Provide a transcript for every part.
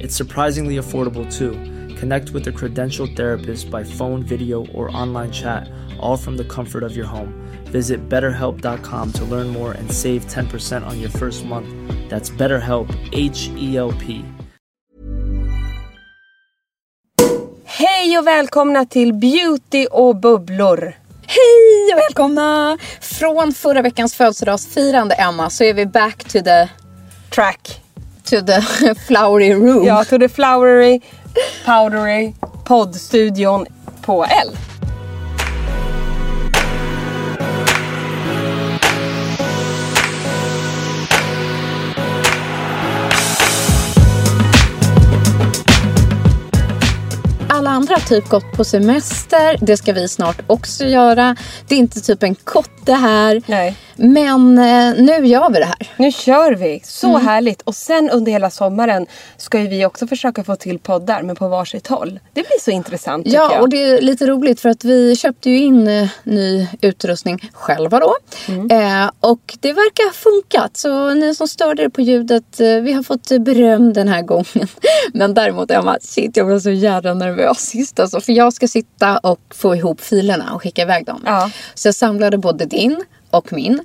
It's surprisingly affordable too. Connect with a credentialed therapist by phone, video, or online chat, all from the comfort of your home. Visit betterhelp.com to learn more and save 10% on your first month. That's BetterHelp, H E L P. Hej och välkomna till Beauty och bubblor. Hej och välkomna! Från förra veckans födelsedagsfirande Emma så är vi back to the, Track to the flowery room. Ja, to the flowery, powdery poddstudion på L. Alla andra har typ gått på semester. Det ska vi snart också göra. Det är inte typ en kotte här. Nej. Men eh, nu gör vi det här. Nu kör vi. Så härligt. Och sen under hela sommaren ska ju vi också försöka få till poddar men på varsitt håll. Det blir så intressant Ja, jag. och det är lite roligt för att vi köpte ju in eh, ny utrustning själva då. Eh, och det verkar ha funkat. Så ni som störde er på ljudet, eh, vi har fått beröm den här gången. Men däremot Emma, shit jag blev så jävla nervös sist alltså. För jag ska sitta och få ihop filerna och skicka iväg dem. Ja. Så jag samlade både din och min.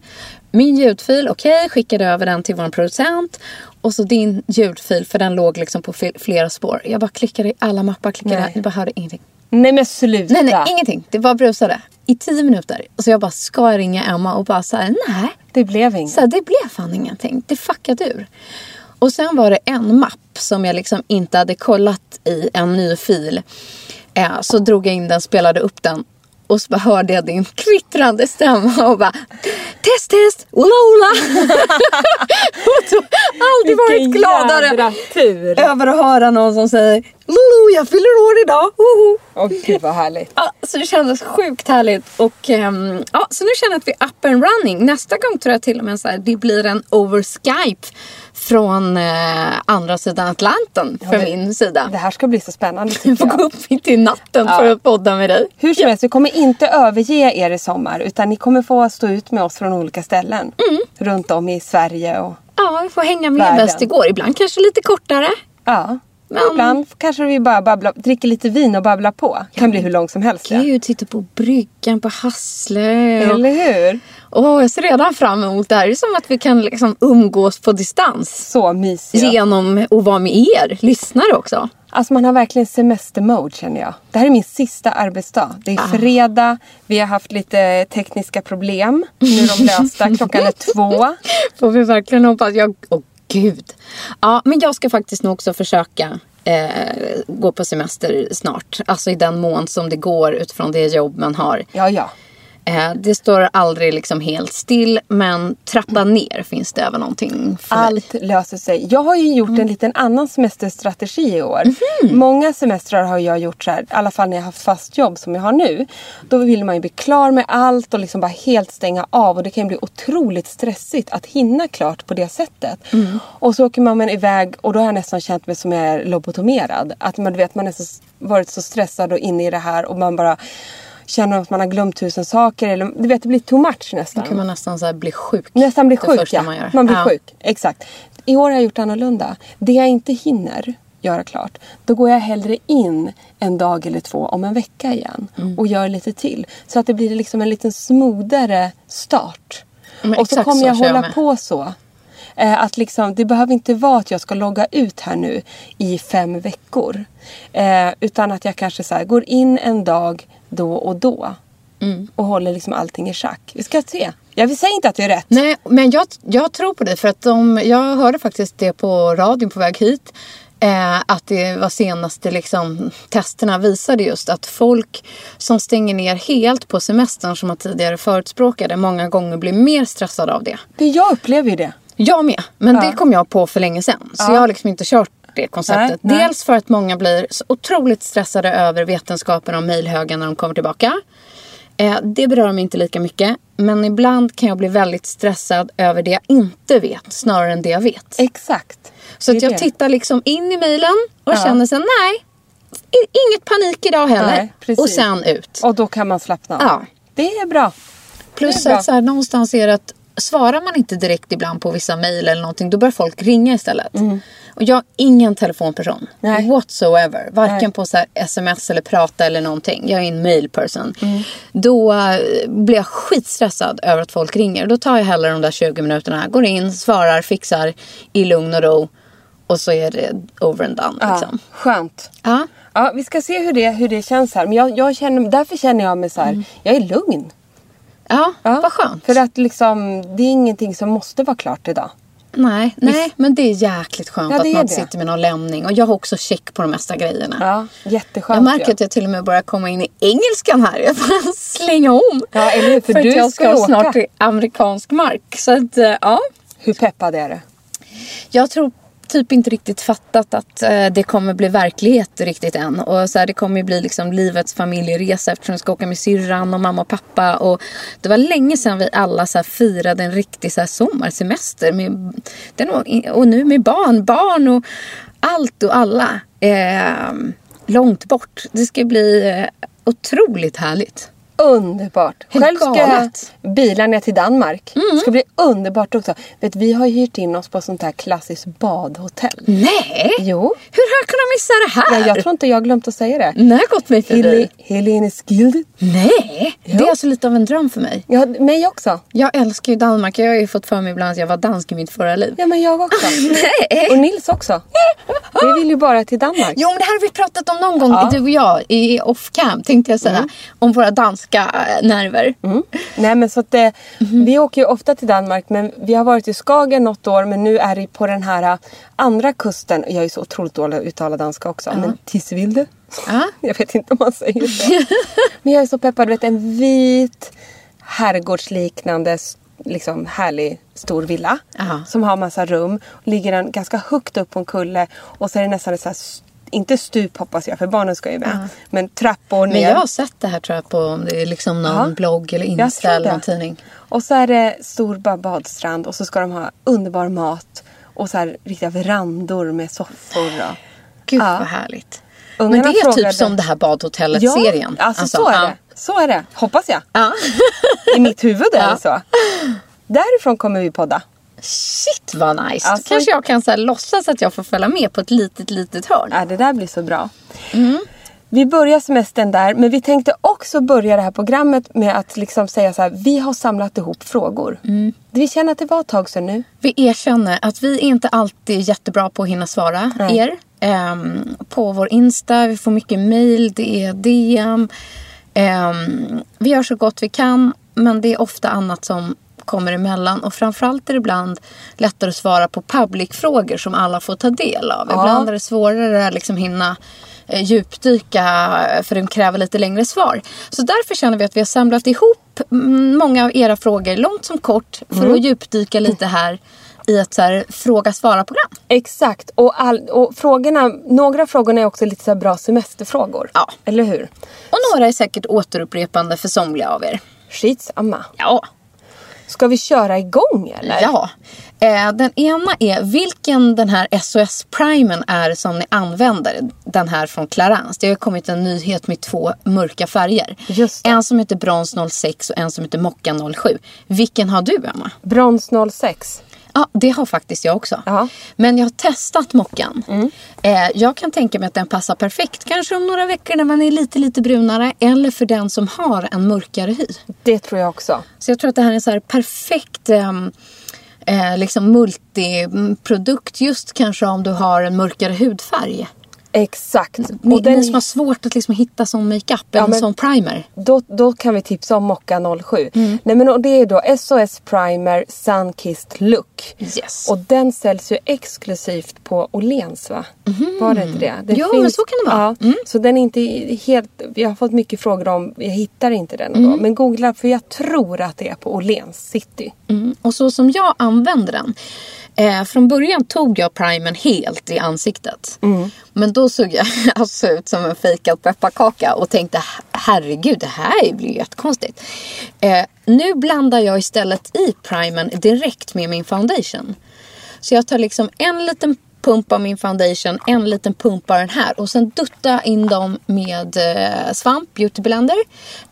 Min ljudfil, okej, skickade över den till vår producent. Och så din ljudfil, för den låg liksom på fl- flera spår. Jag bara klickade i alla mappar, klickade, Nej. jag bara hörde ingenting. Nej men sluta. Nej, nej, ingenting. Det bara brusade. I tio minuter. Så jag bara, ska jag ringa Emma? Och bara så här, nej. Det blev inget. Så här, det blev fan ingenting. Det fuckade ur. Och sen var det en mapp som jag liksom inte hade kollat i en ny fil. Eh, så drog jag in den, spelade upp den. Och så hörde jag din kvittrande stämma och bara Test, test, ola, ola. och då, aldrig varit gladare tur. över att höra någon som säger Lulu, jag fyller år idag. Woho! Åh gud vad härligt. Ja, så det kändes sjukt härligt. Och, ehm, ja, så nu känner jag att vi är up and running. Nästa gång tror jag till och med så här, det blir en over Skype från eh, andra sidan Atlanten från det- min sida. Det här ska bli så spännande tycker får gå upp mitt i natten för att podda med dig. Hur som helst, vi kommer inte överge er i sommar utan ni kommer få stå ut med oss från olika ställen. Mm. Runt om i Sverige och Ja, vi får hänga med Världen. bäst det går. Ibland kanske lite kortare. ja. Men- Ibland kanske vi bara babblar, dricker lite vin och babblar på. Kan bli hur långt som helst. ja. Gud, sitter på bryggan på Hassle. och- Eller hur? Åh, jag ser redan fram emot det här. Det är som att vi kan liksom umgås på distans. Så mysiga. Genom att vara med er lyssnare också. Alltså man har verkligen semestermode känner jag. Det här är min sista arbetsdag. Det är Ah. fredag, vi har haft lite tekniska problem. Nu är de lösta, klockan är två. Får vi verkligen hoppas. Jag, åh gud. Ja, men jag ska faktiskt nog också försöka eh, gå på semester snart. Alltså i den mån som det går utifrån det jobb man har. Ja, ja. Eh, det står aldrig liksom helt still. Men trappa ner finns det även någonting för mig. Allt löser sig. Jag har ju gjort Mm. en liten annan semesterstrategi i år. Mhm. Många semestrar har jag gjort så här, i alla fall när jag har haft fast jobb som jag har nu. Då vill man ju bli klar med allt och liksom bara helt stänga av. Och det kan ju bli otroligt stressigt att hinna klart på det sättet. Mm. Och så åker man iväg och då har jag nästan känt mig som jag är lobotomerad. Att man, du vet, man är så, varit så stressad och inne i det här och man bara känner att man har glömt tusen saker. Eller, du vet, det blir too much nästan. Då kan man nästan så bli sjuk. Nästan bli sjuk, ja. Man, man blir ja. sjuk, exakt. I år har jag gjort annorlunda. Det jag inte hinner göra klart, då går jag hellre in en dag eller två om en vecka igen Mm. och gör lite till. Så att det blir liksom en lite smoothare start. Men och så kommer så jag kör jag hålla med. på så. Eh, att liksom, det behöver inte vara att jag ska logga ut här nu i fem veckor. Eh, utan att jag kanske så här, går in en dag då och då. Mm. Och håller liksom allting i schack. Vi ska se. Jag vill säga inte att det är rätt. Nej, men jag, jag tror på det. För att de, jag hörde faktiskt det på radion på väg hit. Eh, att det var senaste liksom, testerna visade just att folk som stänger ner helt på semestern som man tidigare förutspråkade många gånger blir mer stressade av det. Det jag upplever ju det. Jag med. Men Ja. det kom jag på för länge sedan. Så Ja. jag har liksom inte kört det konceptet. Nej, nej. Dels för att många blir så otroligt stressade över vetenskapen och mejlhögen när de kommer tillbaka. Eh, det berör mig inte lika mycket. Men ibland kan jag bli väldigt stressad över det jag inte vet snarare än det jag vet. Exakt. Så att jag det. tittar liksom in i mejlen och Ja. känner sen nej, inget panik idag heller. Nej, och sen ut. Och då kan man slappna av. Ja. Det är bra. Plus Det är bra. att så här, någonstans är det att svarar man inte direkt ibland på vissa mejl eller någonting då börjar folk ringa istället. Och jag är ingen telefonperson. Mm. Nej. Whatsoever. Varken Nej. på så sms eller prata eller någonting. Jag är en mail person. Mm. Då eh, blir jag skitstressad över att folk ringer. Då tar jag hellre de där 20 minuterna. Går in, svarar, fixar i lugn och ro. Och så är det over and done. Ja, Liksom. skönt. Ja. Ja, vi ska se hur det, hur det känns här. Men jag, jag känner, därför känner jag mig så här. Jag är lugn. Ja, Ja, vad skönt. För att liksom, det är ingenting som måste vara klart idag. Nej, nej, men det är jäkligt skönt Ja, att man det. sitter med någon lämning. Och jag har också check på de mesta grejerna. Ja, jätteskönt. Jag märker ju. att jag till och med börjar komma in i engelskan här. Jag får slänga om. Ja, eller hur? För att du jag ska åka. snart till amerikansk mark. Så att, eh, ja. Hur peppad är du? Jag tror typ inte riktigt fattat att eh, det kommer bli verklighet riktigt än. Och så här, det kommer ju bli liksom livets familjeresa eftersom jag ska åka med syrran och mamma och pappa. Och det var länge sedan vi alla så här, firade en riktig så här, sommarsemester. Med, den, och nu med barn, barn och allt och alla. Eh, långt bort. Det ska bli eh, otroligt härligt. Underbart. Helt Själv ska galet. jag bila ner till Danmark. Mm. Det ska bli underbart också. Vet, vi har hyrt in oss på sånt här klassiskt badhotell. Nej! Jo. Hur har jag kunnat missa det här? Ja, jag tror inte jag har glömt att säga det. Det har gått mig förbi. Hel- Helenes Gilde. Nej! Det är alltså lite av en dröm för mig. Ja, mig också. Jag älskar ju Danmark. Jag har ju fått för mig ibland att jag var dansk i mitt förra liv. Ja, men jag också. Nej! Och Nils också. Vi vill ju bara till Danmark. Jo men det här har vi pratat om någon gång, Ja. du och jag, i off-cam tänkte jag säga. Om våra danska eh, nerver. Mm. Nej men så att det, Vi åker ju ofta till Danmark men vi har varit i Skagen något år men nu är det på den här ä, andra kusten. Jag är så otroligt dålig att uttala danska också. Men Tisvilde. Ja. Jag vet inte om man säger så. men jag är så peppad. Du vet en vit herrgårdsliknande liksom härlig stor villa. Ja. Som har massa rum. Ligger den ganska högt upp på en kulle. Och så är det nästan så här, s- inte stup hoppas jag för barnen ska ju med. Men trappor ner. Men jag har sett det här tror jag på om det är liksom någon Ja. blogg eller Insta eller någon tidning. Och så är det stor ba- badstrand och så ska de ha underbar mat. Och så här riktiga verandor med soffor. Och... Gud Ja. vad härligt. Ungarna Men det är frågade- typ som det här badhotellet-serien. Ja, alltså, så är ja. det. Så är det. Hoppas jag. Ja. I mitt huvud är Ja. det så. Därifrån kommer vi podda. Shit vad nice. Alltså- kanske jag kan så här, låtsas att jag får följa med på ett litet, litet hörn. Ja, det där blir så bra. Mm. Vi börjar semestern där, men vi tänkte också börja det här programmet med att liksom säga så här. Vi har samlat ihop frågor. Mm. Vi känner att det var ett tag sedan nu. Vi erkänner att vi är inte alltid jättebra på att hinna svara Nej. er. Ehm, på vår Insta, vi får mycket mail, det är DM. Ehm, vi gör så gott vi kan, men det är ofta annat som kommer emellan. Och framförallt är det ibland lättare att svara på public-frågor som alla får ta del av. Ja. Ibland är det svårare att liksom hinna eh, djupdyka för de kräver lite längre svar. Så därför känner vi att vi har samlat ihop mm, många av era frågor, långt som kort, för att djupdyka lite här i ett så fråga-svara-program. Exakt. Och, all, och frågorna, några frågorna är också lite så bra semesterfrågor. Ja. Eller hur? Och några är säkert återupprepande för somliga av er. Skitsamma. Ja. Ska vi köra igång eller? Ja. Eh, den ena är vilken den här SOS-primen är som ni använder. Den här från Clarence. Det har kommit en nyhet med två mörka färger. En som heter Brons 06 och en som heter Mocka 07. Vilken har du Emma? Brons 06. Ja, det har faktiskt jag också. Ja. Men jag har testat mockan. Eh, jag kan tänka mig att den passar perfekt. Kanske om några veckor när man är lite, lite brunare. Eller för den som har en mörkare hy. Det tror jag också. Så jag tror att det här är en så här perfekt ehm, eh, liksom multiprodukt. Just kanske om du har en mörkare hudfärg. Exakt. Ni, Och den, ni som har svårt att liksom hitta sån makeup Ja, eller men- sån primer. då, då kan vi tipsa om Mocka 07. Mm. Nej, men, och det är då SOS Primer Sunkissed Look. Yes. Och den säljs ju exklusivt på Åhléns va? Var det inte det? det Mhm. Jo, men så kan det vara. Ja, Så den är inte helt... Vi har fått mycket frågor om... Jag hittar inte den Mm. då. Men googla för jag tror att det är på Åhléns city. Mm. Och så som jag använder den. Eh, från början tog jag primern helt i ansiktet. Men då såg jag alltså ut som en fejkad pepparkaka och tänkte herregud det här blir ju jättekonstigt. Eh, nu blandar jag istället i primern direkt med min foundation. Så jag tar liksom en liten pump av min foundation, en liten pump av den här och sen duttar jag in dem med eh, svamp, beauty blender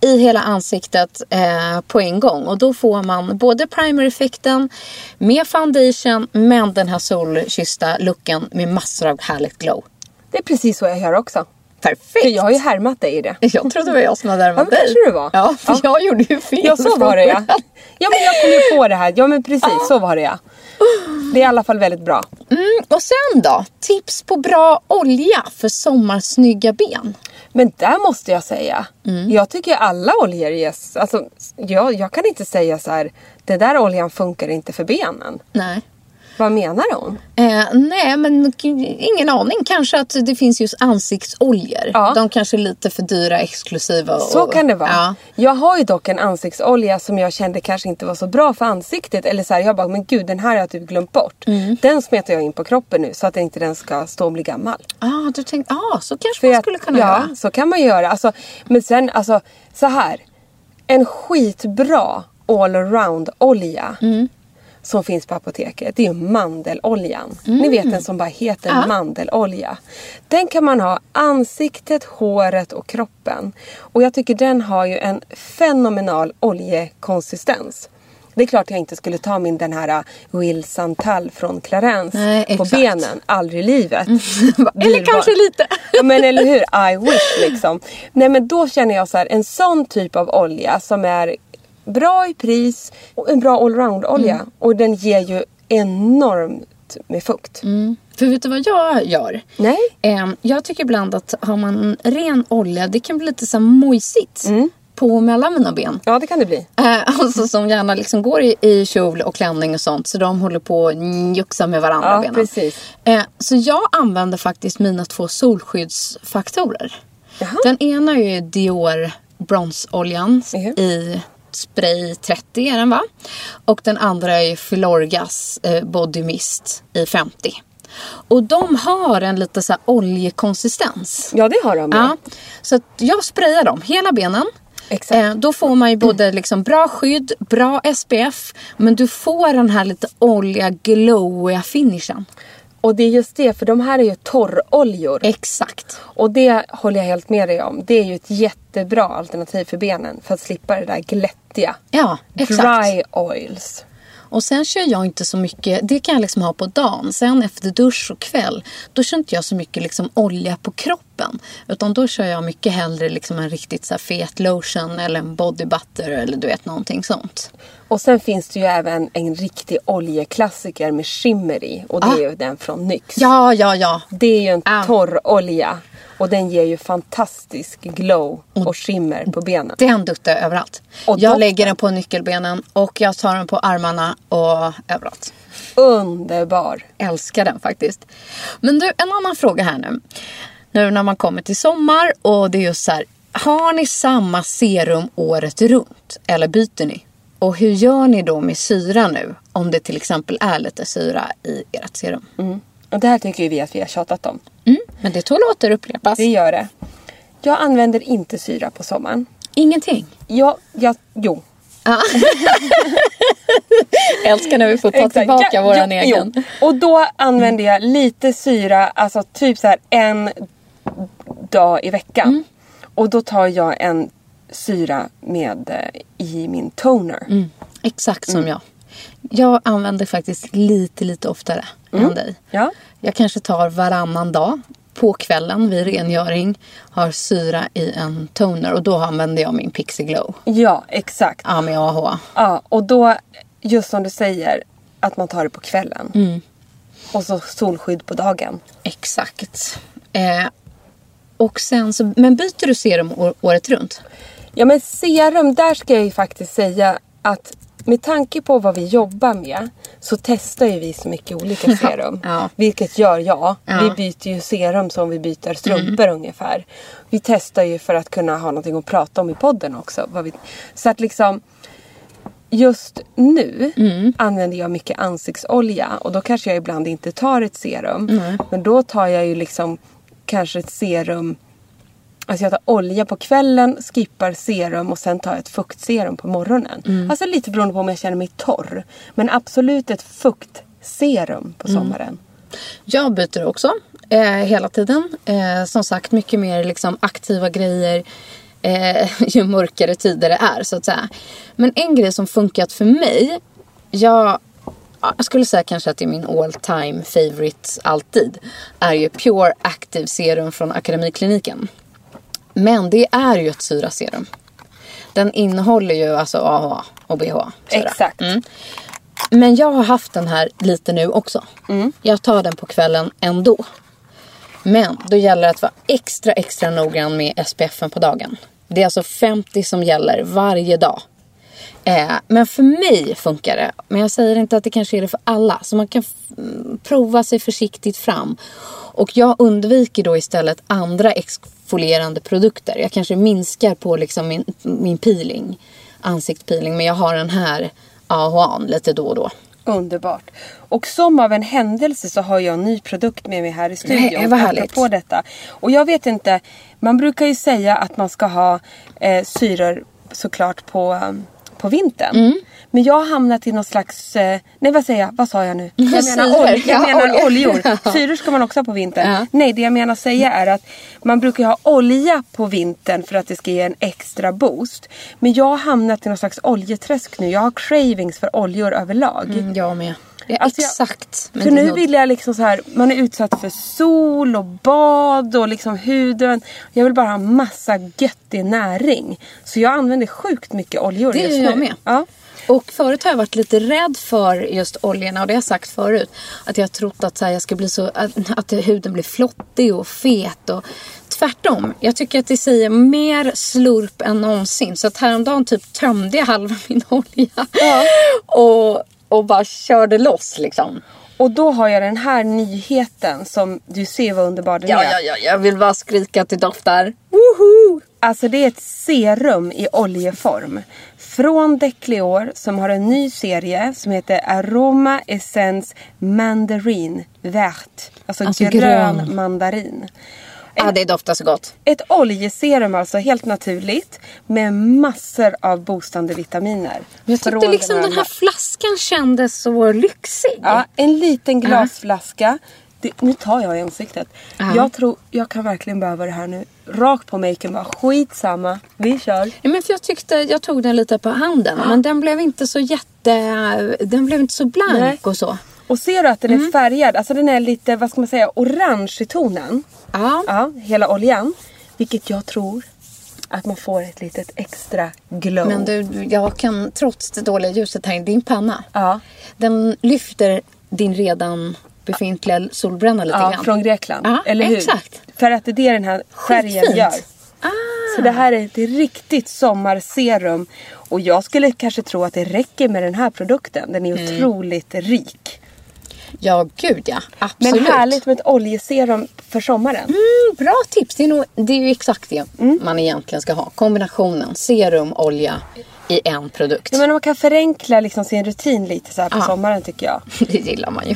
i hela ansiktet eh, på en gång. Och då får man både primer-effekten med foundation men den här solkyssta looken med massor av härligt glow. Det är precis så jag gör också. Perfekt! För jag har ju härmat dig i det. Jag trodde det var jag som hade Ja, härmat men kanske det var. Ja, för Ja. jag gjorde ju fel. Ja, så var det ja. Ja, men jag kom ju på det här. Ja, men precis. Så var det ja. Det är i alla fall väldigt bra. Mm, och sen då? Tips på bra olja för sommarsnygga ben. Men där måste jag säga. Mm. Jag tycker alla oljor ges. Alltså, jag, jag kan inte säga så här. Den där oljan funkar inte för benen. Nej. Vad menar hon? Eh, nej, men ingen aning. Kanske att det finns just ansiktsoljor. Ja. De kanske är lite för dyra, exklusiva. Och, Så kan det vara. Ja. Jag har ju dock en ansiktsolja som jag kände kanske inte var så bra för ansiktet. Eller så här, jag bara, men gud den här har jag typ glömt bort. Mm. Den smetar jag in på kroppen nu så att inte den ska stå och bli gammal. Ah, du tänkte, ah, så kanske För man att- skulle kunna ja, göra. så kan man göra. Alltså, men sen, alltså så här. En skitbra allround olja Mm. Som finns på apoteket. Det är ju mandeloljan. Ni vet den som bara heter Mm. Ja. mandelolja. Den kan man ha ansiktet, håret och kroppen. Och jag tycker den har ju en fenomenal oljekonsistens. Det är klart jag inte skulle ta min den här uh, Will Santal från Clarence Nej, på. Mm. benen. Aldrig i livet. Eller Dyrbar. kanske lite. Ja men eller hur, I wish liksom. Nej men då känner jag så här, en sån typ av olja som är bra i pris och en bra allround olja. Mm. Och den ger ju enormt med fukt. För vet du vad jag gör? Nej? Ehm, jag tycker ibland att har man ren olja, det kan bli lite så här mojsigt Mm. på mellan mina ben. Ja det kan det bli. Eh, alltså som gärna liksom går i, i kjol och klänning och sånt. Så de håller på att njuxa med varandra Ja, benen. precis. Eh, så jag använder faktiskt mina två solskyddsfaktorer. Jaha. Den ena är ju Dior bronsoljan Mhm. i spray 30 är den va? Och den andra är Filorgas eh, body mist i 50. Och de har en lite så här oljekonsistens. Ja det har de ju. Ja, så jag sprayar dem hela benen. Exakt. Eh, då får man ju både liksom bra skydd, bra SPF. Men du får den här lite olja, glowiga finishen. Och det är just det, för de här är ju torroljor. Exakt. Och det håller jag helt med dig om. Det är ju ett jättebra alternativ för benen. För att slippa det där glättiga. Ja, exakt. Dry oils. Och sen kör jag inte så mycket, det kan jag liksom ha på dagen. Sen efter dusch och kväll, då kör inte jag så mycket liksom olja på kroppen. Utan då kör jag mycket hellre liksom en riktigt så fet lotion eller en body butter eller du vet någonting sånt. Och sen finns det ju även en riktig oljeklassiker med skimmer i. Och det Ah. är ju den från NYX. Ja, ja, ja. Det är ju en Ah. torr olja. Och den ger ju fantastisk glow och skimmer på benen. Den duttar överallt. Och jag doften. lägger den på nyckelbenen och jag tar den på armarna och överallt. Underbar. Älskar den faktiskt. Men du, en annan fråga här nu. Nu när man kommer till sommar och det är just så här. Har ni samma serum året runt? Eller byter ni? Och hur gör ni då med syra nu? Om det till exempel är lite syra i ert serum. Mm. Och det här tycker vi att vi har tjatat om. Mm. Men det tål att återupprepas. Det gör det. Jag använder inte syra på sommaren. Ingenting. Jag, jag, jo. Älskar när vi får ta Exakt. tillbaka Ja, våran jo, egen. Jo. Och då använder jag lite syra, alltså typ så här en dag i veckan. Mm. Och då tar jag en syra med eh, i min toner. Mm. Exakt Mm. som jag. Jag använder faktiskt lite, lite oftare än dig. Mm. Ja. Jag kanske tar varannan dag på kvällen vid rengöring. Har syra i en toner och då använder jag min Pixie Glow. ja, exakt. Ja, med AH. Ja, och då, just som du säger, att man tar det på kvällen. Mm. Och så solskydd på dagen. Exakt. Eh, och sen så, men byter du serum å- året runt? Ja men serum, där ska jag ju faktiskt säga att med tanke på vad vi jobbar med så testar ju vi så mycket olika serum. Ja. Vilket gör jag. Ja. Mm. Vi byter ju serum som vi byter strumpor ungefär. Vi testar ju för att kunna ha någonting att prata om i podden också. Vi, så att liksom Just nu Mm. använder jag mycket ansiktsolja och då kanske jag ibland inte tar ett serum. Men då tar jag ju liksom kanske ett serum Alltså jag tar olja på kvällen, skippar serum och sen tar jag ett fuktserum på morgonen. Mm. Alltså lite beroende på om jag känner mig torr. Men absolut ett fuktserum på Mm. sommaren. Jag byter också eh, hela tiden. Eh, som sagt, mycket mer liksom, aktiva grejer eh, ju mörkare tider det är så att säga. Men en grej som funkat för mig. Jag, jag skulle säga kanske att det är min all time favorite alltid. Är ju Pure Active Serum från Akademikliniken. Men det är ju ett syraserum. Den innehåller ju alltså AHA och BH. syra. Exakt. Mm. Men jag har haft den här lite nu också. Jag tar den på kvällen ändå. Men då gäller det att vara extra extra noggrann med SPFen på dagen. Det är alltså 50 som gäller varje dag. Eh, men för mig funkar det. Men jag säger inte att det kanske är det för alla. Så man kan prova sig försiktigt fram. Och jag undviker då istället andra exfolierande produkter. Jag kanske minskar på liksom min, min peeling. Ansiktspeeling. Men jag har den här AHAn lite då och då. Underbart. Och som av en händelse så har jag en ny produkt med mig här i studion. Nej, vad härligt. På detta. Och jag vet inte, man brukar ju säga att man ska ha eh, syror såklart på, på vintern. Mm. Men jag har hamnat i någon slags, eh, nej vad säger jag, vad sa jag nu? Jag menar, ol- jag Ja, menar oljor. Syror ska man också ha på vintern. Ja. Nej, det jag menar säga är att man brukar ha olja på vintern för att det ska ge en extra boost. Men jag har hamnat i någon slags oljeträsk nu. Jag har cravings för oljor överlag. Mm, jag med. Det är Alltså jag- exakt. men För det nu vill jag liksom så här, man är utsatt för sol och bad och liksom huden. Jag vill bara ha massa göttig näring. Så jag använder sjukt mycket oljor Det just gör nu. jag med. Ja. Och förut har jag varit lite rädd för just oljorna och det har jag sagt förut. Att jag har trott att så här, jag ska bli så, att, att huden blir flottig och fet. Och, tvärtom. Jag tycker att det säger mer slurp än någonsin. Så att häromdagen typ tömde jag halva min olja. Och, och bara körde loss liksom. Och då har jag den här nyheten som du ser vad underbar den Ja, är. ja, ja, jag vill bara skrika att det doftar. Alltså det är ett serum i oljeform. Från Decleor som har en ny serie som heter Aroma Essence Mandarin Vert. Alltså, Alltså grön, grön. mandarin. Ja, det doftar så gott. Ett oljeserum alltså, helt naturligt. Med massor av boostande vitaminer. Jag tyckte liksom den här flaskan kändes så lyxig. Ja, en liten glasflaska. Det, nu tar jag i ansiktet. Ja. Jag tror, jag kan verkligen behöva det här nu. Rakt på maken bara, skitsamma. Vi kör. Ja, men för jag tyckte, jag tog den lite på handen. Men den blev inte så jätte, den blev inte så blank Nej. och så. Och ser du att den Mm. är färgad? Alltså den är lite, vad ska man säga, orange i tonen. Ja. Ja, hela oljan. Vilket jag tror att man får ett litet extra glow. Men du, jag kan trots det dåliga ljuset här i din panna. Ja. Den lyfter din redan befintliga solbränna lite Ja, grann. från Grekland. Ja, eller hur? exakt. För att det är det den här färgen gör. Ah. Så det här är ett riktigt sommarserum. Och jag skulle kanske tro att det räcker med den här produkten. Den är Mm. otroligt rik. Ja, gud ja. Absolut. Men härligt med ett oljeserum för sommaren. Mm, bra tips. Det är, nog, det är ju exakt det man egentligen ska ha. Kombinationen serum, olja i en produkt. Ja, men man kan förenkla liksom sin rutin lite så här på Ja. sommaren tycker jag. Det gillar man ju.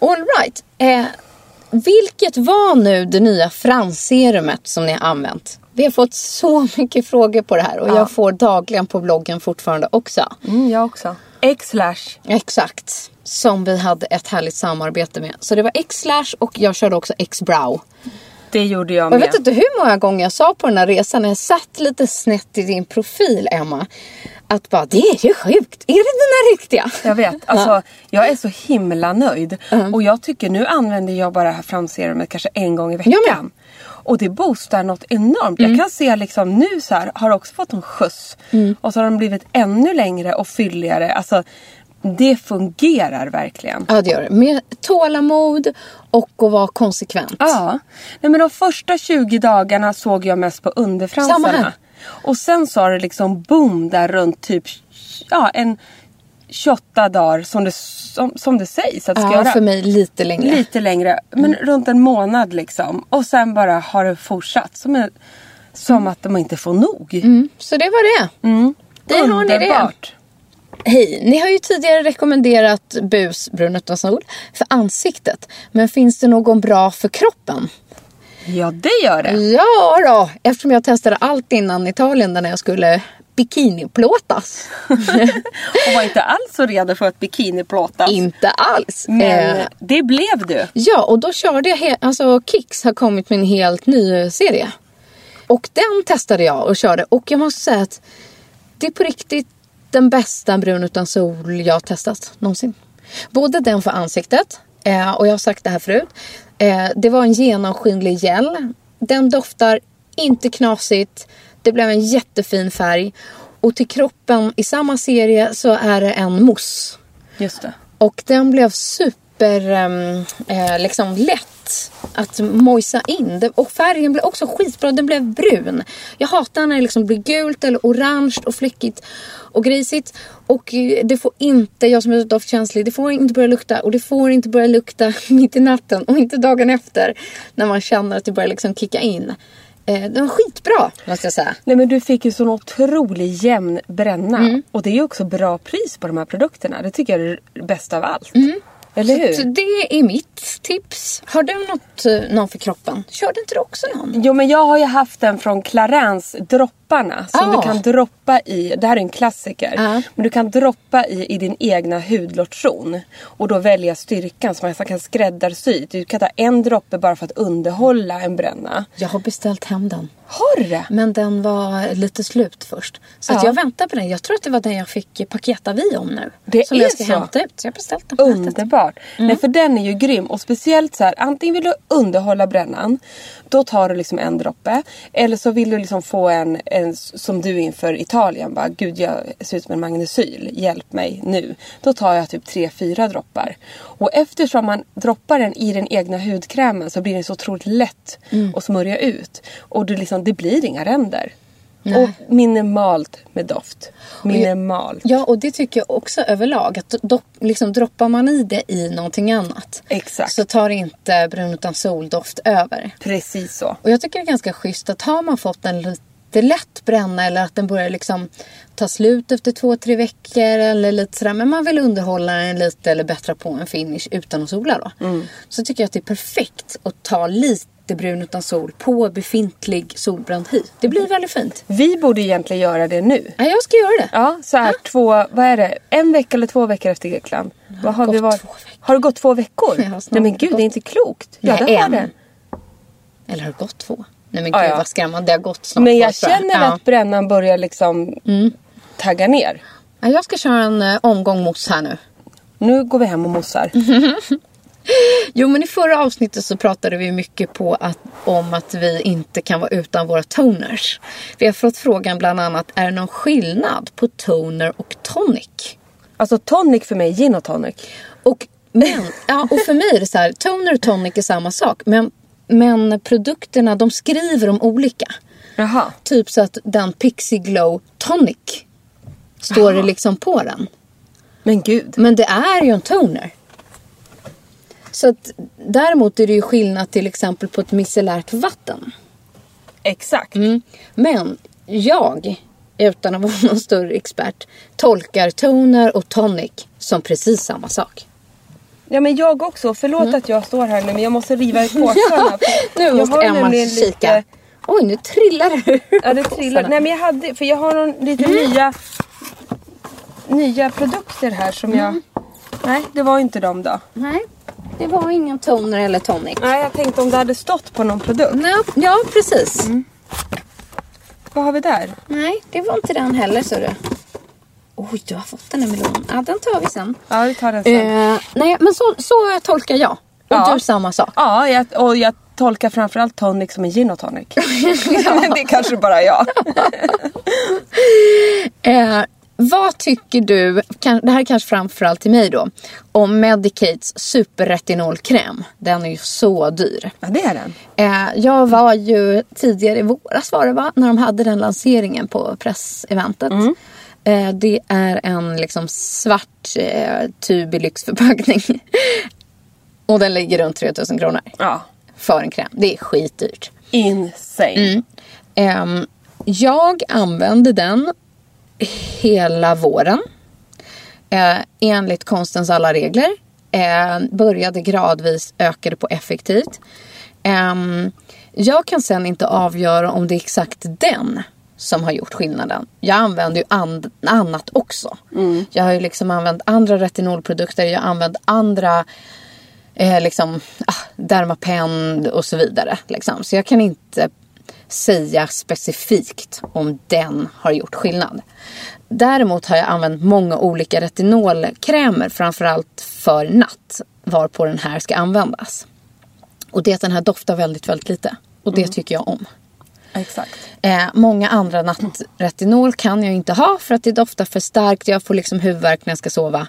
All right. Eh, vilket var nu det nya fransserumet som ni har använt? Vi har fått så mycket frågor på det här och Ja. jag får dagligen på bloggen fortfarande också. Mm, jag också. X-slash. Exakt. Som vi hade ett härligt samarbete med. Så det var X-slash och jag körde också X-brow. Det gjorde jag Och jag med. vet inte hur många gånger jag sa på den här resan när jag satt lite snett i din profil Emma. Att bara, det är ju sjukt. Är det den här riktiga? Jag vet. Alltså, jag är så himla nöjd. Och jag tycker nu använder jag bara det här framserumet kanske en gång i. Mm. veckan. Och det boostar något enormt. Jag kan se liksom nu så här, har också fått en skjuts. Mm. Och så har de blivit ännu längre och fylligare. Alltså, det fungerar verkligen. Ja det gör det. Med tålamod och att vara konsekvent. Ja. Nej, men de första 20 dagarna såg jag mest på Samma underfransarna. här. Och sen sa det liksom boom där runt typ ja, en 28 dagar som det, som, som det sägs att det ska Ja, göra. för mig lite längre. Lite längre. Men runt en månad liksom. Och sen bara har det fortsatt. Som, en, som att de inte får nog. Mm. Så det var det. Där har ni det. Hej, ni har ju tidigare rekommenderat bus brun utan sol för ansiktet. Men finns det någon bra för kroppen? Ja, det gör det. Ja då, eftersom jag testade allt innan Italien där när jag skulle bikiniplåtas. Och var inte alls så redo för att bikiniplåtas. Inte alls. Men Eh, det blev du. Ja, och då körde jag, alltså Kicks har kommit med en helt ny serie. Och den testade jag och körde och jag måste säga att det är på riktigt den bästa brun utan sol jag har testat någonsin. Både den för ansiktet, eh, och jag har sagt det här förut. Eh, det var en genomskinlig gel. Den doftar inte knasigt. Det blev en jättefin färg. Och till kroppen i samma serie så är det en mousse. Just det. Och den blev super ehm, eh, liksom lätt att mojsa in. Och färgen blev också skitbra. Den blev brun. Jag hatar när det liksom blir gult eller orange och fläckigt och grisigt. Och eh, det får inte, jag som är doftkänslig, det får inte börja lukta. Och det får inte börja lukta mitt i natten och inte dagen efter. När man känner att det börjar liksom kicka in. Eh, den var skitbra måste jag säga. Nej men du fick ju sån otrolig jämn bränna. Mm. Och det är ju också bra pris på de här produkterna. Det tycker jag är det bästa av allt. Mm. Eller hur? Så det är mitt tips. Har du något, eh, någon för kroppen? Körde inte du också någon? Jo men jag har ju haft den från Clarins dropparna. Som Ah. du kan droppa i. Det här är en klassiker. Ja. Men du kan droppa i, i din egna hudlotion. Och då välja styrkan som man kan skräddarsy. Du kan ta en droppe bara för att underhålla en bränna. Jag har beställt hem den. Har du? Men den var lite slut först. Så Ja. jag väntar på den. Jag tror att det var den jag fick paketa vi om nu. Det som är jag ska så? hämta ut. Så jag har beställt den på. Underbart. Nej, för den är ju grym. Och speciellt så här, antingen vill du underhålla brännan. Då tar du liksom en droppe. Eller så vill du liksom få en, en som du inför Italien. Bara, Gud jag ser ut som en magnesyl. Hjälp mig nu. Då tar jag typ 3-4 droppar. Och eftersom man droppar den i den egna hudkrämen så blir den så otroligt lätt att smörja ut. Och det, liksom, det blir inga ränder. Nej. Och minimalt med doft. Minimalt. Ja, och det tycker jag också överlag. Att do, liksom, droppar man i det i någonting annat Exakt. så tar inte brun utan soldoft över. Precis så. Och jag tycker det är ganska schysst att har man fått en lite lätt bränna eller att den börjar liksom ta slut efter två, tre veckor eller lite sådär. Men man vill underhålla den lite eller bättra på en finish utan att sola då. Mm. Så tycker jag att det är perfekt att ta lite brun utan sol på befintlig solbränd hy. Det blir väldigt fint. Vi borde egentligen göra det nu. Ja, jag ska göra det. Ja, så här två, vad är det? En vecka eller två veckor efter Grekland? Vad har, vi varit? har det gått två veckor? Nej men har gud, gått. det är inte klokt. Ja, Nej, det har en. det. Eller har det gått två? Nej men gud ja. vad skrämmande. Det har gått snart Men jag känner Ja. Mm. att brännan börjar liksom tagga ner. Ja, jag ska köra en eh, omgång mousse här nu. Nu går vi hem och mossar. Jo, men i förra avsnittet så pratade vi mycket på att, om att vi inte kan vara utan våra toners. Vi har fått frågan bland annat, är det någon skillnad på toner och tonic? Alltså tonic för mig, gin och tonic. Och, men, ja, och för mig är det så här, toner och tonic är samma sak. Men, men produkterna, de skriver om olika. Jaha. Typ så att den Pixie Glow Tonic står det liksom på den. Men gud. Men det är ju en toner. Så att, däremot är det ju skillnad till exempel på ett micellärt vatten. Exakt. Mm. Men jag, utan att vara någon större expert, tolkar toner och tonic som precis samma sak. Ja men jag också. Förlåt att jag står här nu men jag måste riva i påsarna. Nu Jag måste Emma kika. Oj, nu trillar det Ja det trillar. Nej men jag hade, för jag har någon, lite nya nya produkter här som jag... Nej det var inte de då. Nej, det var ingen toner eller tonic. Nej jag tänkte om det hade stått på någon produkt. Nej, ja, precis. Vad har vi där? Nej, det var inte den heller, så du. Oj, du har fått den här melonen. Ja, den tar vi sen. Ja vi tar den sen. Eh, nej, men så, så tolkar jag. Och Ja. du samma sak. Ja jag, och jag tolkar framförallt tonic som en gin och tonic. det är kanske bara jag. Eh, vad tycker du, det här är kanske framförallt till mig då, om Medicates superretinolkräm. Den är ju så dyr. Ja det är den. Eh, jag var ju tidigare i våras var det va? När de hade den lanseringen på presseventet. Eh, det är en liksom svart eh, tub i lyxförpackning. Och den ligger runt 3000 kronor. Ja. För en kräm. Det är skitdyrt. Insane. Ehm, jag använde den hela våren. Eh, enligt konstens alla regler. Eh, började gradvis, ökade på effektivt. Ehm, jag kan sen inte avgöra om det är exakt den som har gjort skillnaden. Jag använder ju and- annat också. Jag har ju liksom använt andra retinolprodukter. Jag har använt andra eh, liksom, ah, Dermapen och så vidare. Liksom. Så jag kan inte säga specifikt om den har gjort skillnad. Däremot har jag använt många olika retinolkrämer, framförallt för natt, varpå den här ska användas. Och det är att den här doftar väldigt, väldigt lite. Och det tycker jag om. Exakt. Eh, många andra nattretinol kan jag inte ha för att det doftar för starkt. Jag får liksom huvudvärk när jag ska sova.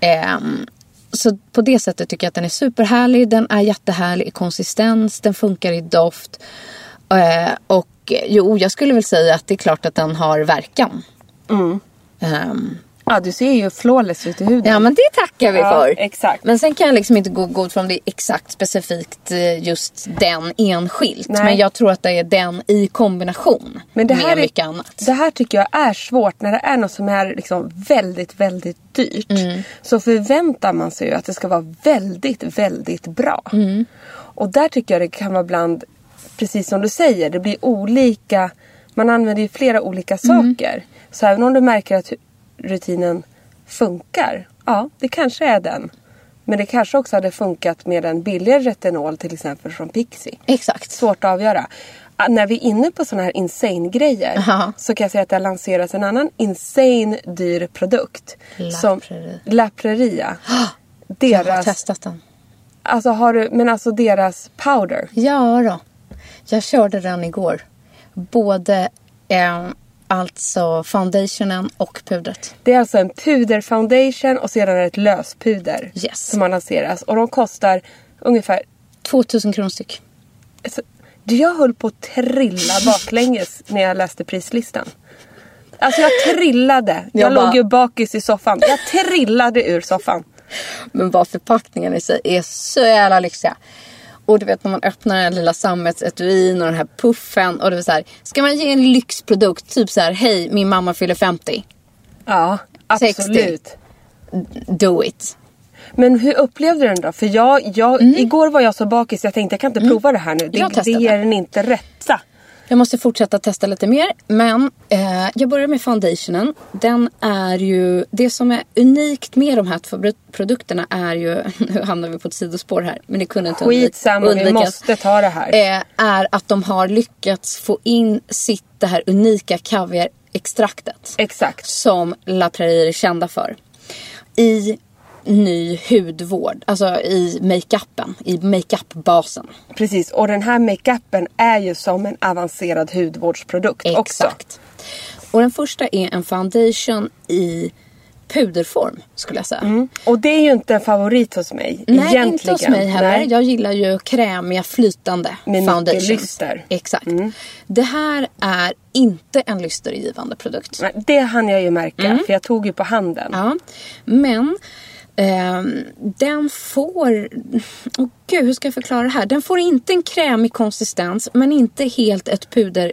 Ehm, så på det sättet tycker jag att den är superhärlig. Den är jättehärlig i konsistens. Den funkar i doft. Eh, och eh, jo, jag skulle väl säga att det är klart att den har verkan. Ehm, Ja du ser ju flawless ut i huden. ja, men det tackar vi Ja, för. exakt. Men sen kan jag liksom inte gå god för om det är exakt specifikt eh, just den enskilt. Nej. Men jag tror att det är den i kombination Men det här, med är, mycket annat. det här tycker jag är svårt när det är något som är liksom väldigt, väldigt dyrt. Mm. Så förväntar man sig ju att det ska vara väldigt, väldigt bra. Mm. Och där tycker jag det kan vara bland, precis som du säger, det blir olika. Man använder ju flera olika Mm. saker. Så även om du märker att rutinen funkar, ja det kanske är den. Men det kanske också hade funkat med en billigare retinol till exempel från Pixie. Exakt. Svårt att avgöra. Ah, När vi är inne på såna här insane grejer Aha. så kan jag säga att det har lanserats en annan insane dyr produkt. La som Prairie. La Prairia. Jag har Deras, testat den. alltså har du, men alltså deras powder. Ja då. Jag körde den igår. Både eh, alltså foundationen och pudret. Det är alltså en puderfoundation och sedan ett löspuder. Yes. Som har lanserats. Och de kostar ungefär 2000 kronor styck. Alltså, jag höll på att trilla baklänges när jag läste prislistan. Alltså jag trillade. Jag, Jag låg ju bakis i soffan. Jag trillade ur soffan. Men bara förpackningen i sig är så jävla lyxiga. Och du vet när man öppnar den här lilla sammetsetuin och den här puffen. Och det är så här, ska man ge en lyxprodukt, typ så här, hej min mamma fyller 50. Ja, 60. absolut. Do it. Men hur upplevde du den då? För jag, jag, igår var jag så bakis jag tänkte jag kan inte prova det här nu. Det, det ger den inte rätta. Jag måste fortsätta testa lite mer. Men eh, jag börjar med foundationen. Den är ju, det som är unikt med de här två pro- produkterna är ju, nu hamnar vi på ett sidospår här. Men det kunde inte Skitsamma, vi undvikas. måste ta det här. Eh, är att de har lyckats få in sitt, det här unika kaviarextraktet. Exakt. Som La Prairie är kända för. I ny hudvård, alltså i makeupen, i makeupbasen. Precis, och den här makeupen är ju som en avancerad hudvårdsprodukt också. Exakt. Och den första är en foundation i puderform skulle jag säga. Mm. Och det är ju inte en favorit hos mig Nej, egentligen. inte hos mig heller. Nej. Jag gillar ju krämiga flytande Med foundations. lyster. Mm. Exakt. Det här är inte en lystergivande produkt. Nej, Det hann jag ju märka, för jag tog ju på handen. Mm. Ja, men den får... Åh gud, hur ska jag förklara det här? Den får inte en krämig konsistens, men inte helt ett puder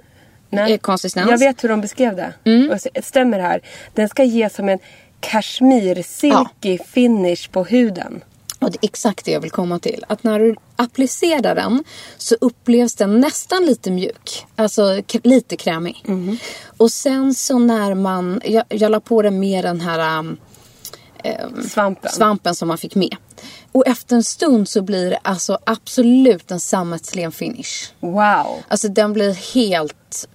Nej. eh, konsistens. Jag vet hur de beskrev det. Mm. Och så- Stämmer det här? Den ska ge som en kashmir-silky finish på huden. Och det är exakt det jag vill komma till. Att när du applicerar den så upplevs den nästan lite mjuk. Alltså lite krämig. Mhm. Och sen så när man... Jag, jag la på den med den här um, ehm, Svampen. svampen som man fick med. Och efter en stund så blir det alltså absolut en sammetslen finish. Wow. Alltså den blir helt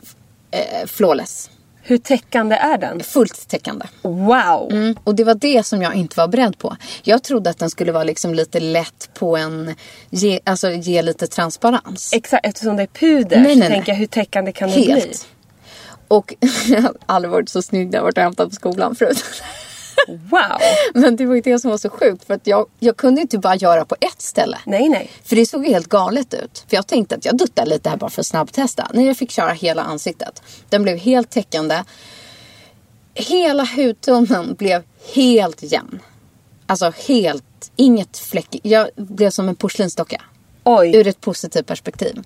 eh, flawless. Hur täckande är den? Fullt täckande. Wow. Mm, och det var det som jag inte var beredd på. Jag trodde att den skulle vara liksom lite lätt på en... Ge, alltså ge lite transparens. Exakt, eftersom det är puder Nej, så nej, tänker jag hur täckande kan det bli? Helt. Och jag har aldrig varit så snygg när jag varit och hämtat på skolan förut. Wow. Men det var ju det som var så sjukt. För att jag, jag kunde inte bara göra på ett ställe. Nej, nej. För det såg ju helt galet ut. För jag tänkte att jag duttar lite här bara för att snabbtesta. När jag fick köra hela ansiktet. Den blev helt täckande. Hela hudtonen blev helt jämn. Alltså helt, inget fläck. Jag blev som en porslinsdocka. Oj. Ur ett positivt perspektiv.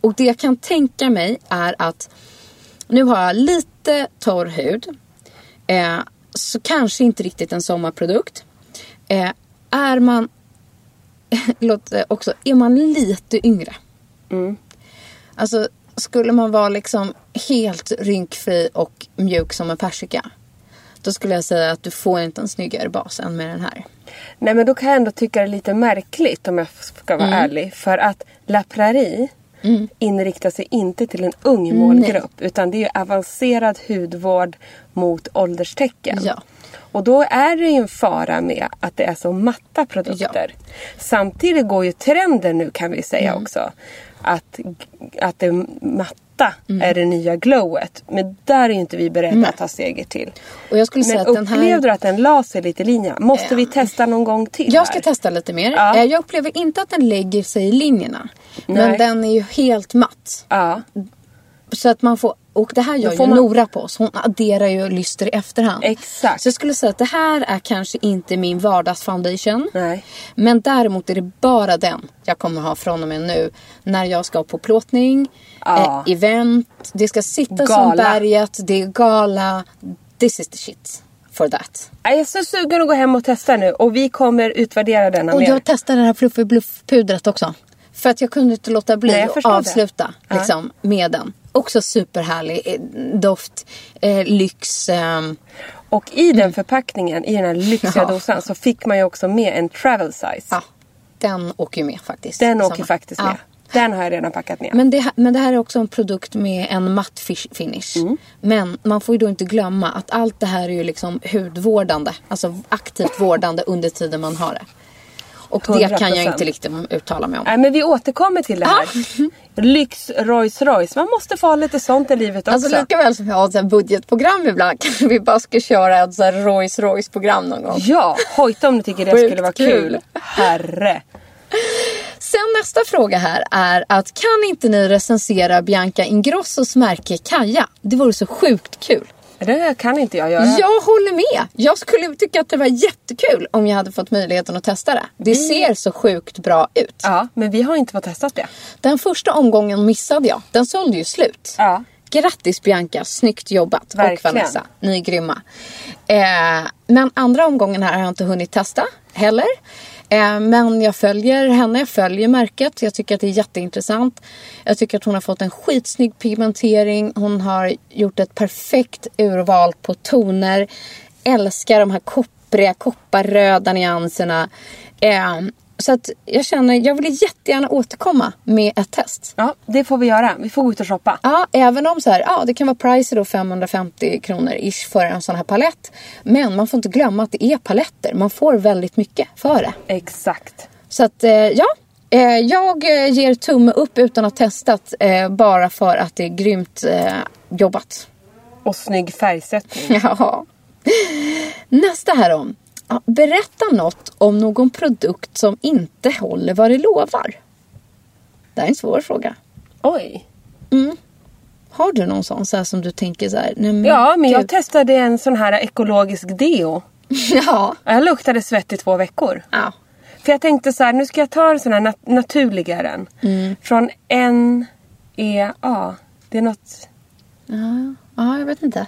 Och det jag kan tänka mig är att nu har jag lite torr hud. Eh, så kanske inte riktigt en sommarprodukt. Eh, är man låt det också, är man lite yngre. Alltså skulle man vara liksom helt rynkfri och mjuk som en persika. Då skulle jag säga att du får inte en snyggare bas än med den här. Nej men då kan jag ändå tycka det är lite märkligt om jag ska vara Mm. ärlig. För att La Prairie inriktar sig inte till en ung målgrupp. Utan det är ju avancerad hudvård mot ålderstecken. Ja. Och då är det ju en fara med att det är så matta produkter. Samtidigt går ju trenden nu kan vi säga Mm. också. Att, att det matta Mm. är det nya glowet. Men där är inte vi beredda att ta steget till. Och jag skulle säga Men att den upplevde här... du att den la sig lite i linjerna? Måste vi testa någon gång till Jag ska här? testa lite mer. Ja. Eh, Jag upplever inte att den lägger sig i linjerna. Men Nej. den är ju helt matt. Ja, Så att man får, och det här gör ju man- Nora på oss. Hon adderar ju lyster i efterhand. exakt. Så jag skulle säga att det här är kanske inte min vardagsfoundation. Nej. Men däremot är det bara den jag kommer ha från och med nu. När jag ska på plåtning, Ja. eh, event, det ska sitta som Gala. berget, det är gala. This is the shit for that. Jag är så sugen att gå hem och testa nu och vi kommer utvärdera denna Och mer. jag testade det här fluffy bluff-pudret också. För att jag kunde inte låta bli Nej, att avsluta liksom, med den. Också superhärlig eh, doft, eh, lyx. ehm, Och i den förpackningen, i den här lyxiga Ja. dosan så fick man ju också med en travel size. ja, den åker ju med faktiskt. Den Samma. åker faktiskt Ja. med. Den har jag redan packat ner. Men det, men det här är också en produkt med en matt finish. Mm. Men man får ju då inte glömma att allt det här är ju liksom hudvårdande. Alltså aktivt vårdande under tiden man har det. Och det kan jag 100%. inte riktigt uttala mig om. Nej men vi återkommer till det här. Lyx Rolls Royce. Man måste få ha lite sånt i livet också. Alltså lika väl som jag har ett budgetprogram ibland kanske vi bara ska köra ett så här Rolls Royce program någon gång. Ja, hojta om ni tycker det skulle vara kul. kul. Herre. Sen nästa fråga här är att kan inte ni recensera Bianca Ingrossos märke Kaja? Det vore så sjukt kul. Det kan inte jag göra. Jag håller med. Jag skulle tycka att det var jättekul om jag hade fått möjligheten att testa det. Det ser så sjukt bra ut. Ja, men vi har inte fått testat det. Den första omgången missade jag. Den sålde ju slut. Ja. Grattis Bianca, snyggt jobbat. Verkligen. Och Vanessa, ni är grymma. Eh, men andra omgången här har jag inte hunnit testa heller. Eh, men jag följer henne, jag följer märket. Jag tycker att det är jätteintressant. Jag tycker att hon har fått en skitsnygg pigmentering. Hon har gjort ett perfekt urval på toner. Älskar de här koppriga, kopparröda nyanserna. Eh, så att jag känner, jag vill jättegärna återkomma med ett test. Ja, det får vi göra. Vi får gå ut och shoppa. Ja, även om så här, ja, det kan vara priset då 550 kronor ish för en sån här palett. Men man får inte glömma att det är paletter. Man får väldigt mycket för det. Exakt. Så att eh, ja, eh, jag eh, ger tumme upp utan att ha testat. Bara för att det är grymt jobbat. Och snygg färgsättning. Ja. Nästa här om. Berätta något om någon produkt som inte håller vad det lovar. Det här är en svår fråga. Oj. Har du någon sån så här som du tänker så här? Nej, men Ja, men jag gud. testade en sån här ekologisk deo. Ja. Jag luktade svett i två veckor. ja. För jag tänkte så här, nu ska jag ta en sån här nat- naturligaren. Mm. Från NEA. Det är något... Ja, ja, jag vet inte.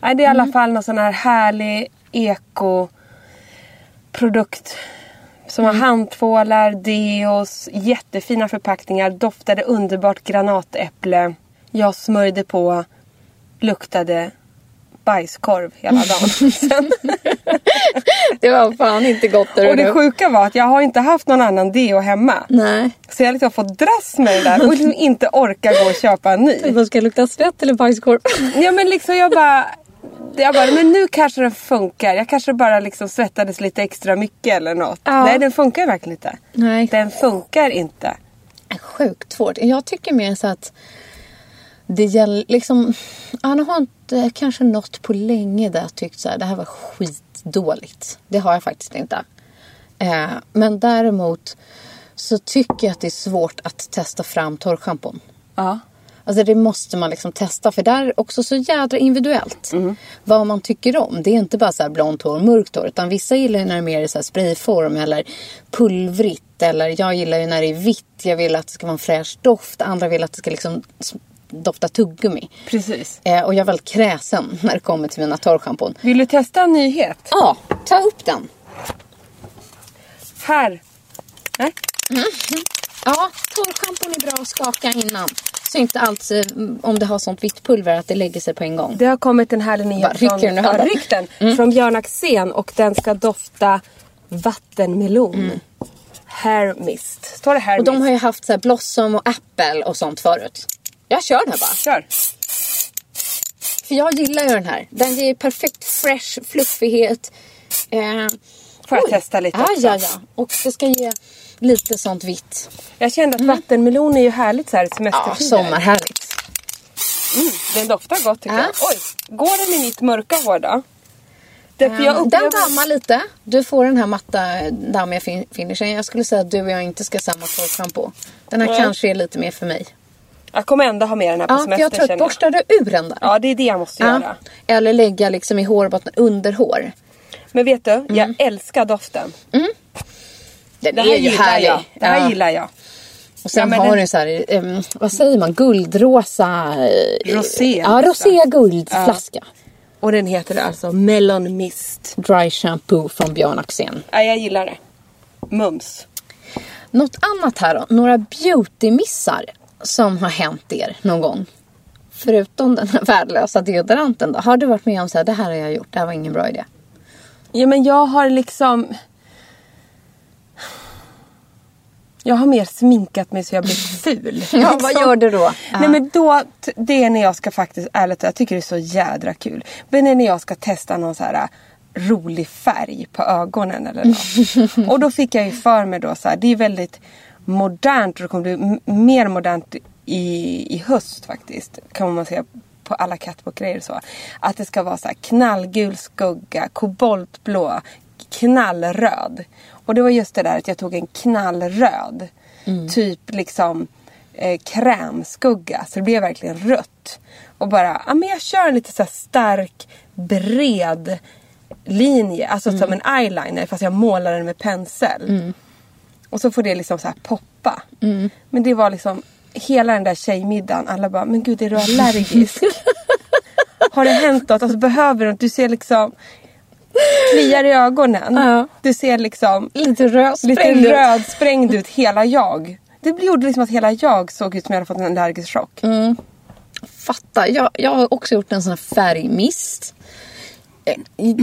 Nej, det är i Mm. alla fall någon sån här härlig eko-produkt. Som Mm. har handtvålar, deos, jättefina förpackningar, doftade underbart granatäpple. Jag smörjde på, luktade bajskorv hela dagen. Sen. Det var fan inte gott. Och det sjuka var att jag har inte haft någon annan deo hemma. Nej. Så jag har liksom fått dras med det där och liksom inte orka gå och köpa en ny. Vad ska lukta svett eller bajskorv? Ja men liksom jag bara... Jag bara, men nu kanske den funkar. Jag kanske bara liksom svettades lite extra mycket eller något. Ja. Nej den funkar verkligen inte. Nej. Den funkar inte. Sjukt svårt. Jag tycker mer så att det gäller liksom... Han har inte kanske något på länge där jag tyckt så här, det här var skitdåligt. Det har jag faktiskt inte. Eh, men däremot så tycker jag att det är svårt att testa fram torrschampon. Ja. Alltså det måste man liksom testa för där är också så jädra individuellt. Vad man tycker om. Det är inte bara så här blont hår och mörkt hår. Utan vissa gillar ju när det är mer i så här sprayform eller pulvrigt. Eller jag gillar ju när det är vitt. Jag vill att det ska vara en fräsch doft. Andra vill att det ska liksom dofta tuggummi. Precis. Eh, och jag är väldigt kräsen när det kommer till mina torrschampon. Vill du testa en nyhet? Ja, ta upp den. Här. Nej. Ja, torrschampon är bra att skaka innan. Så inte alls eh, om det har sånt vitt pulver att det lägger sig på en gång. Det har kommit en härlig nyhet ur ja, ryck den. från Björn Axén och den ska dofta vattenmelon. Hair mist. Står det hair Mm. Och de mist? har ju haft så här Blossom och Apple och sånt förut. Jag kör den här bara. Kör. För jag gillar ju den här. Den ger perfekt fresh fluffighet. Eh, Får jag oj. testa lite ja, också? Ja, ja. Och det ska ge lite sånt vitt. Jag kände att vattenmelon är ju härligt så här i Ja, semestertider. sommarhärligt. Mm, den doftar gott tycker Ja. jag. Oj, går den i mitt mörka hår då? Därför jag Eh, upplever... Den dammar lite. Du får den här matta dammiga fin- finishen. Jag skulle säga att du och jag inte ska ha samma torrschampo. Den här Nej. kanske är lite mer för mig. Jag kommer ändå ha med den här på Ja, semester jag tror att borstar du ur den där? Ja, det är det jag måste göra. Eller lägga liksom i hårbotten under hår. Men vet du, Mm. jag älskar doften. Den Det är här ju gillar härlig. jag. Det här Ja. gillar jag. Och sen Ja, men har den- den så här, em, vad säger man, guldrosa... eh, Rosé. Ja, rosé guldflaska. Och den heter alltså Melon Mist. Dry shampoo från Björn Axén. Ja, jag gillar det. Mums. Något annat här då? Några beautymissar som har hänt er någon gång? Förutom den här värdelösa deodoranten då. Har du varit med om så här, det här har jag gjort, det här var ingen bra idé. Ja, men jag har liksom... Jag har mer sminkat mig så jag blir ful. Ja, vad gör du då? Nej men då, det är när jag ska faktiskt, ärligt jag tycker det är så jädra kul. Men det är när jag ska testa någon så här äh, rolig färg på ögonen eller något. och då fick jag ju för mig då så här, det är väldigt modernt och det kommer bli mer modernt i, i höst faktiskt. Kan man säga på alla catwalk-grejer och så. Att det ska vara så här knallgul skugga, koboltblå, knallröd. Och det var just det där att jag tog en knallröd. Typ liksom eh, krämskugga. Så det blev verkligen rött. Och bara, ja men jag kör en lite så stark, bred linje. Alltså som en eyeliner fast jag målar den med pensel. Och så får det liksom så här poppa. Men det var liksom hela den där tjejmiddagen. Alla bara, men gud är du allergisk? Har det hänt något? Alltså behöver du något? Du ser liksom kliar i ögonen. Ja. Du ser liksom Lite rödsprängd lite ut. rödsprängd ut hela jag. Det gjorde liksom att hela jag såg ut som jag hade fått en allergisk chock. Fatta. Jag, jag har också gjort en sån här färgmist. Eh,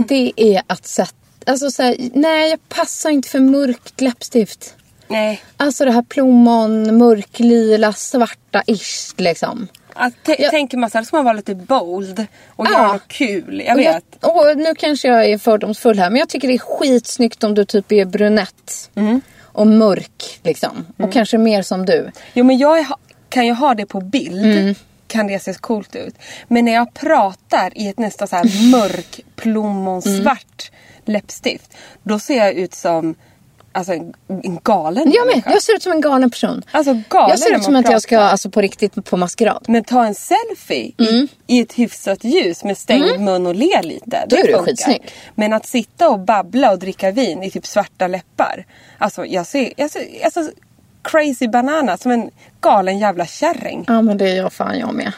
Det är att sätta... Alltså så här, nej jag passar inte för mörkt läppstift. Nej. Alltså det här plommon, mörklila, svarta ish liksom. Att Jag- Tänker man så här, ska man vara lite bold och Ja. göra något kul. Jag Och vet. och nu kanske jag är fördomsfull här men jag tycker det är skitsnyggt om du typ är brunett. Mm. Och mörk liksom. Och kanske mer som du. Jo men jag kan ju ha det på bild. Mm. Kan det se coolt ut. Men när jag pratar i ett nästan så här mörk plommonsvart läppstift. Då ser jag ut som alltså, en, en galen Jag människa. Jag ser ut som en galen person. Alltså galen Jag ser ut som att jag ska alltså, på riktigt på maskerad. Men ta en selfie Mm. i, i ett hyfsat ljus med stängd mun och le lite. Då är du skitsnygg. Men att sitta och babbla och dricka vin i typ svarta läppar. Alltså jag ser, jag ser alltså, crazy banana som en galen jävla kärring. Ja men det är jag fan jag med.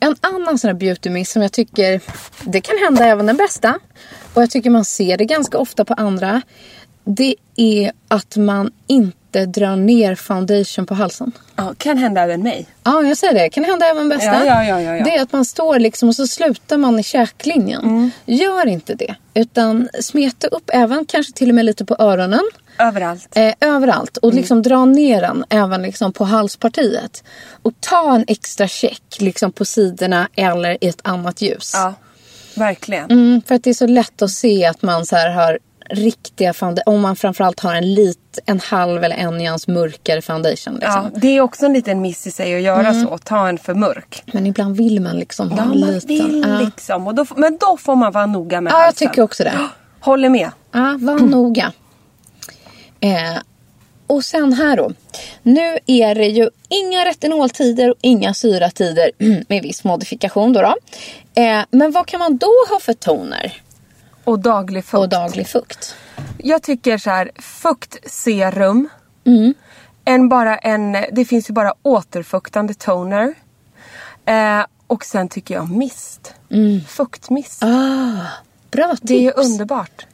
En annan sån här beauty miss som jag tycker, det kan hända även den bästa. Och jag tycker man ser det ganska ofta på andra. Det är att man inte drar ner foundation på halsen. Ja, kan hända även mig. Ja, jag säger det. Kan hända även bästa. Ja, ja, ja. Det är att man står liksom och så slutar man i käklinjen. Mm. Gör inte det. Utan smeta upp även kanske till och med lite på öronen. Överallt. Eh, överallt. Och liksom dra ner den även liksom på halspartiet. Och ta en extra check liksom på sidorna eller i ett annat ljus. Ja, verkligen. Mm, för att det är så lätt att se att man så här har riktiga foundation. Om man framförallt har en lit, en halv eller en nyans mörkare foundation. Liksom. Ja, det är också en liten miss i sig att göra så. Ta en för mörk. Men ibland vill man liksom ha Ja, man lite. vill Ja. liksom. Och då, men då får man vara noga med Ja, jag halsen. tycker också det. Håller med. Ja, var noga. Eh, och sen här då. Nu är det ju inga retinoltider och inga syratider med viss modifikation då. då. Eh, men vad kan man då ha för toner Och daglig fukt. och daglig fukt? Jag tycker så här, fuktserum. Mm. En bara en, det finns ju bara återfuktande toner. Eh, och sen tycker jag mist. Fuktmist. Ah, bra tips. Det är ju underbart.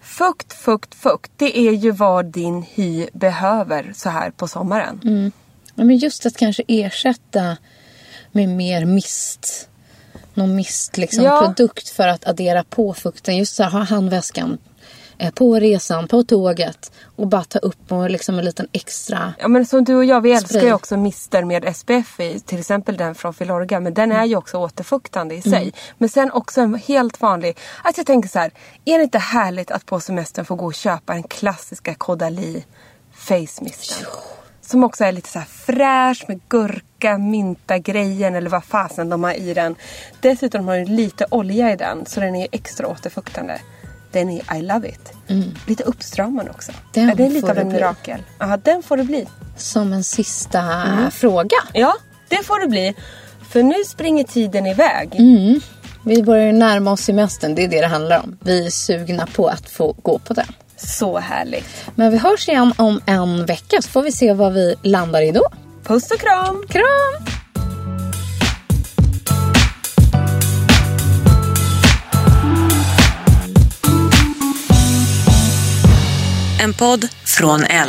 Fukt, fukt, fukt. Det är ju vad din hy behöver så här på sommaren. Mm. Ja, men just att kanske ersätta med mer mist. Någon mist liksom, Ja. produkt för att addera på fukten. Just så här, ha handväskan eh, på resan, på tåget. Och bara ta upp och liksom en liten extra. Ja men som du och jag, vi älskar Spray. ju också mister med SPF i. Till exempel den från Filorga. Men den är ju också återfuktande i sig. Men sen också en helt vanlig. Att jag tänker så här. Är det inte härligt att på semestern få gå och köpa den klassiska Caudalie face misten? Som också är lite så här fräsch med gurka, mynta grejen eller vad fasen de har i den. Dessutom har den lite olja i den så den är extra återfuktande. Den är I love it. Lite uppstramande också. Den är det lite av en mirakel? Ja, den får det bli. Som en sista fråga. Ja, det får det bli. För nu springer tiden iväg. Vi börjar närma oss semestern, det är det det handlar om. Vi är sugna på att få gå på den. Så härligt. Men vi hörs igen om en vecka så får vi se vad vi landar i då. Puss och kram! Kram! En podd från L.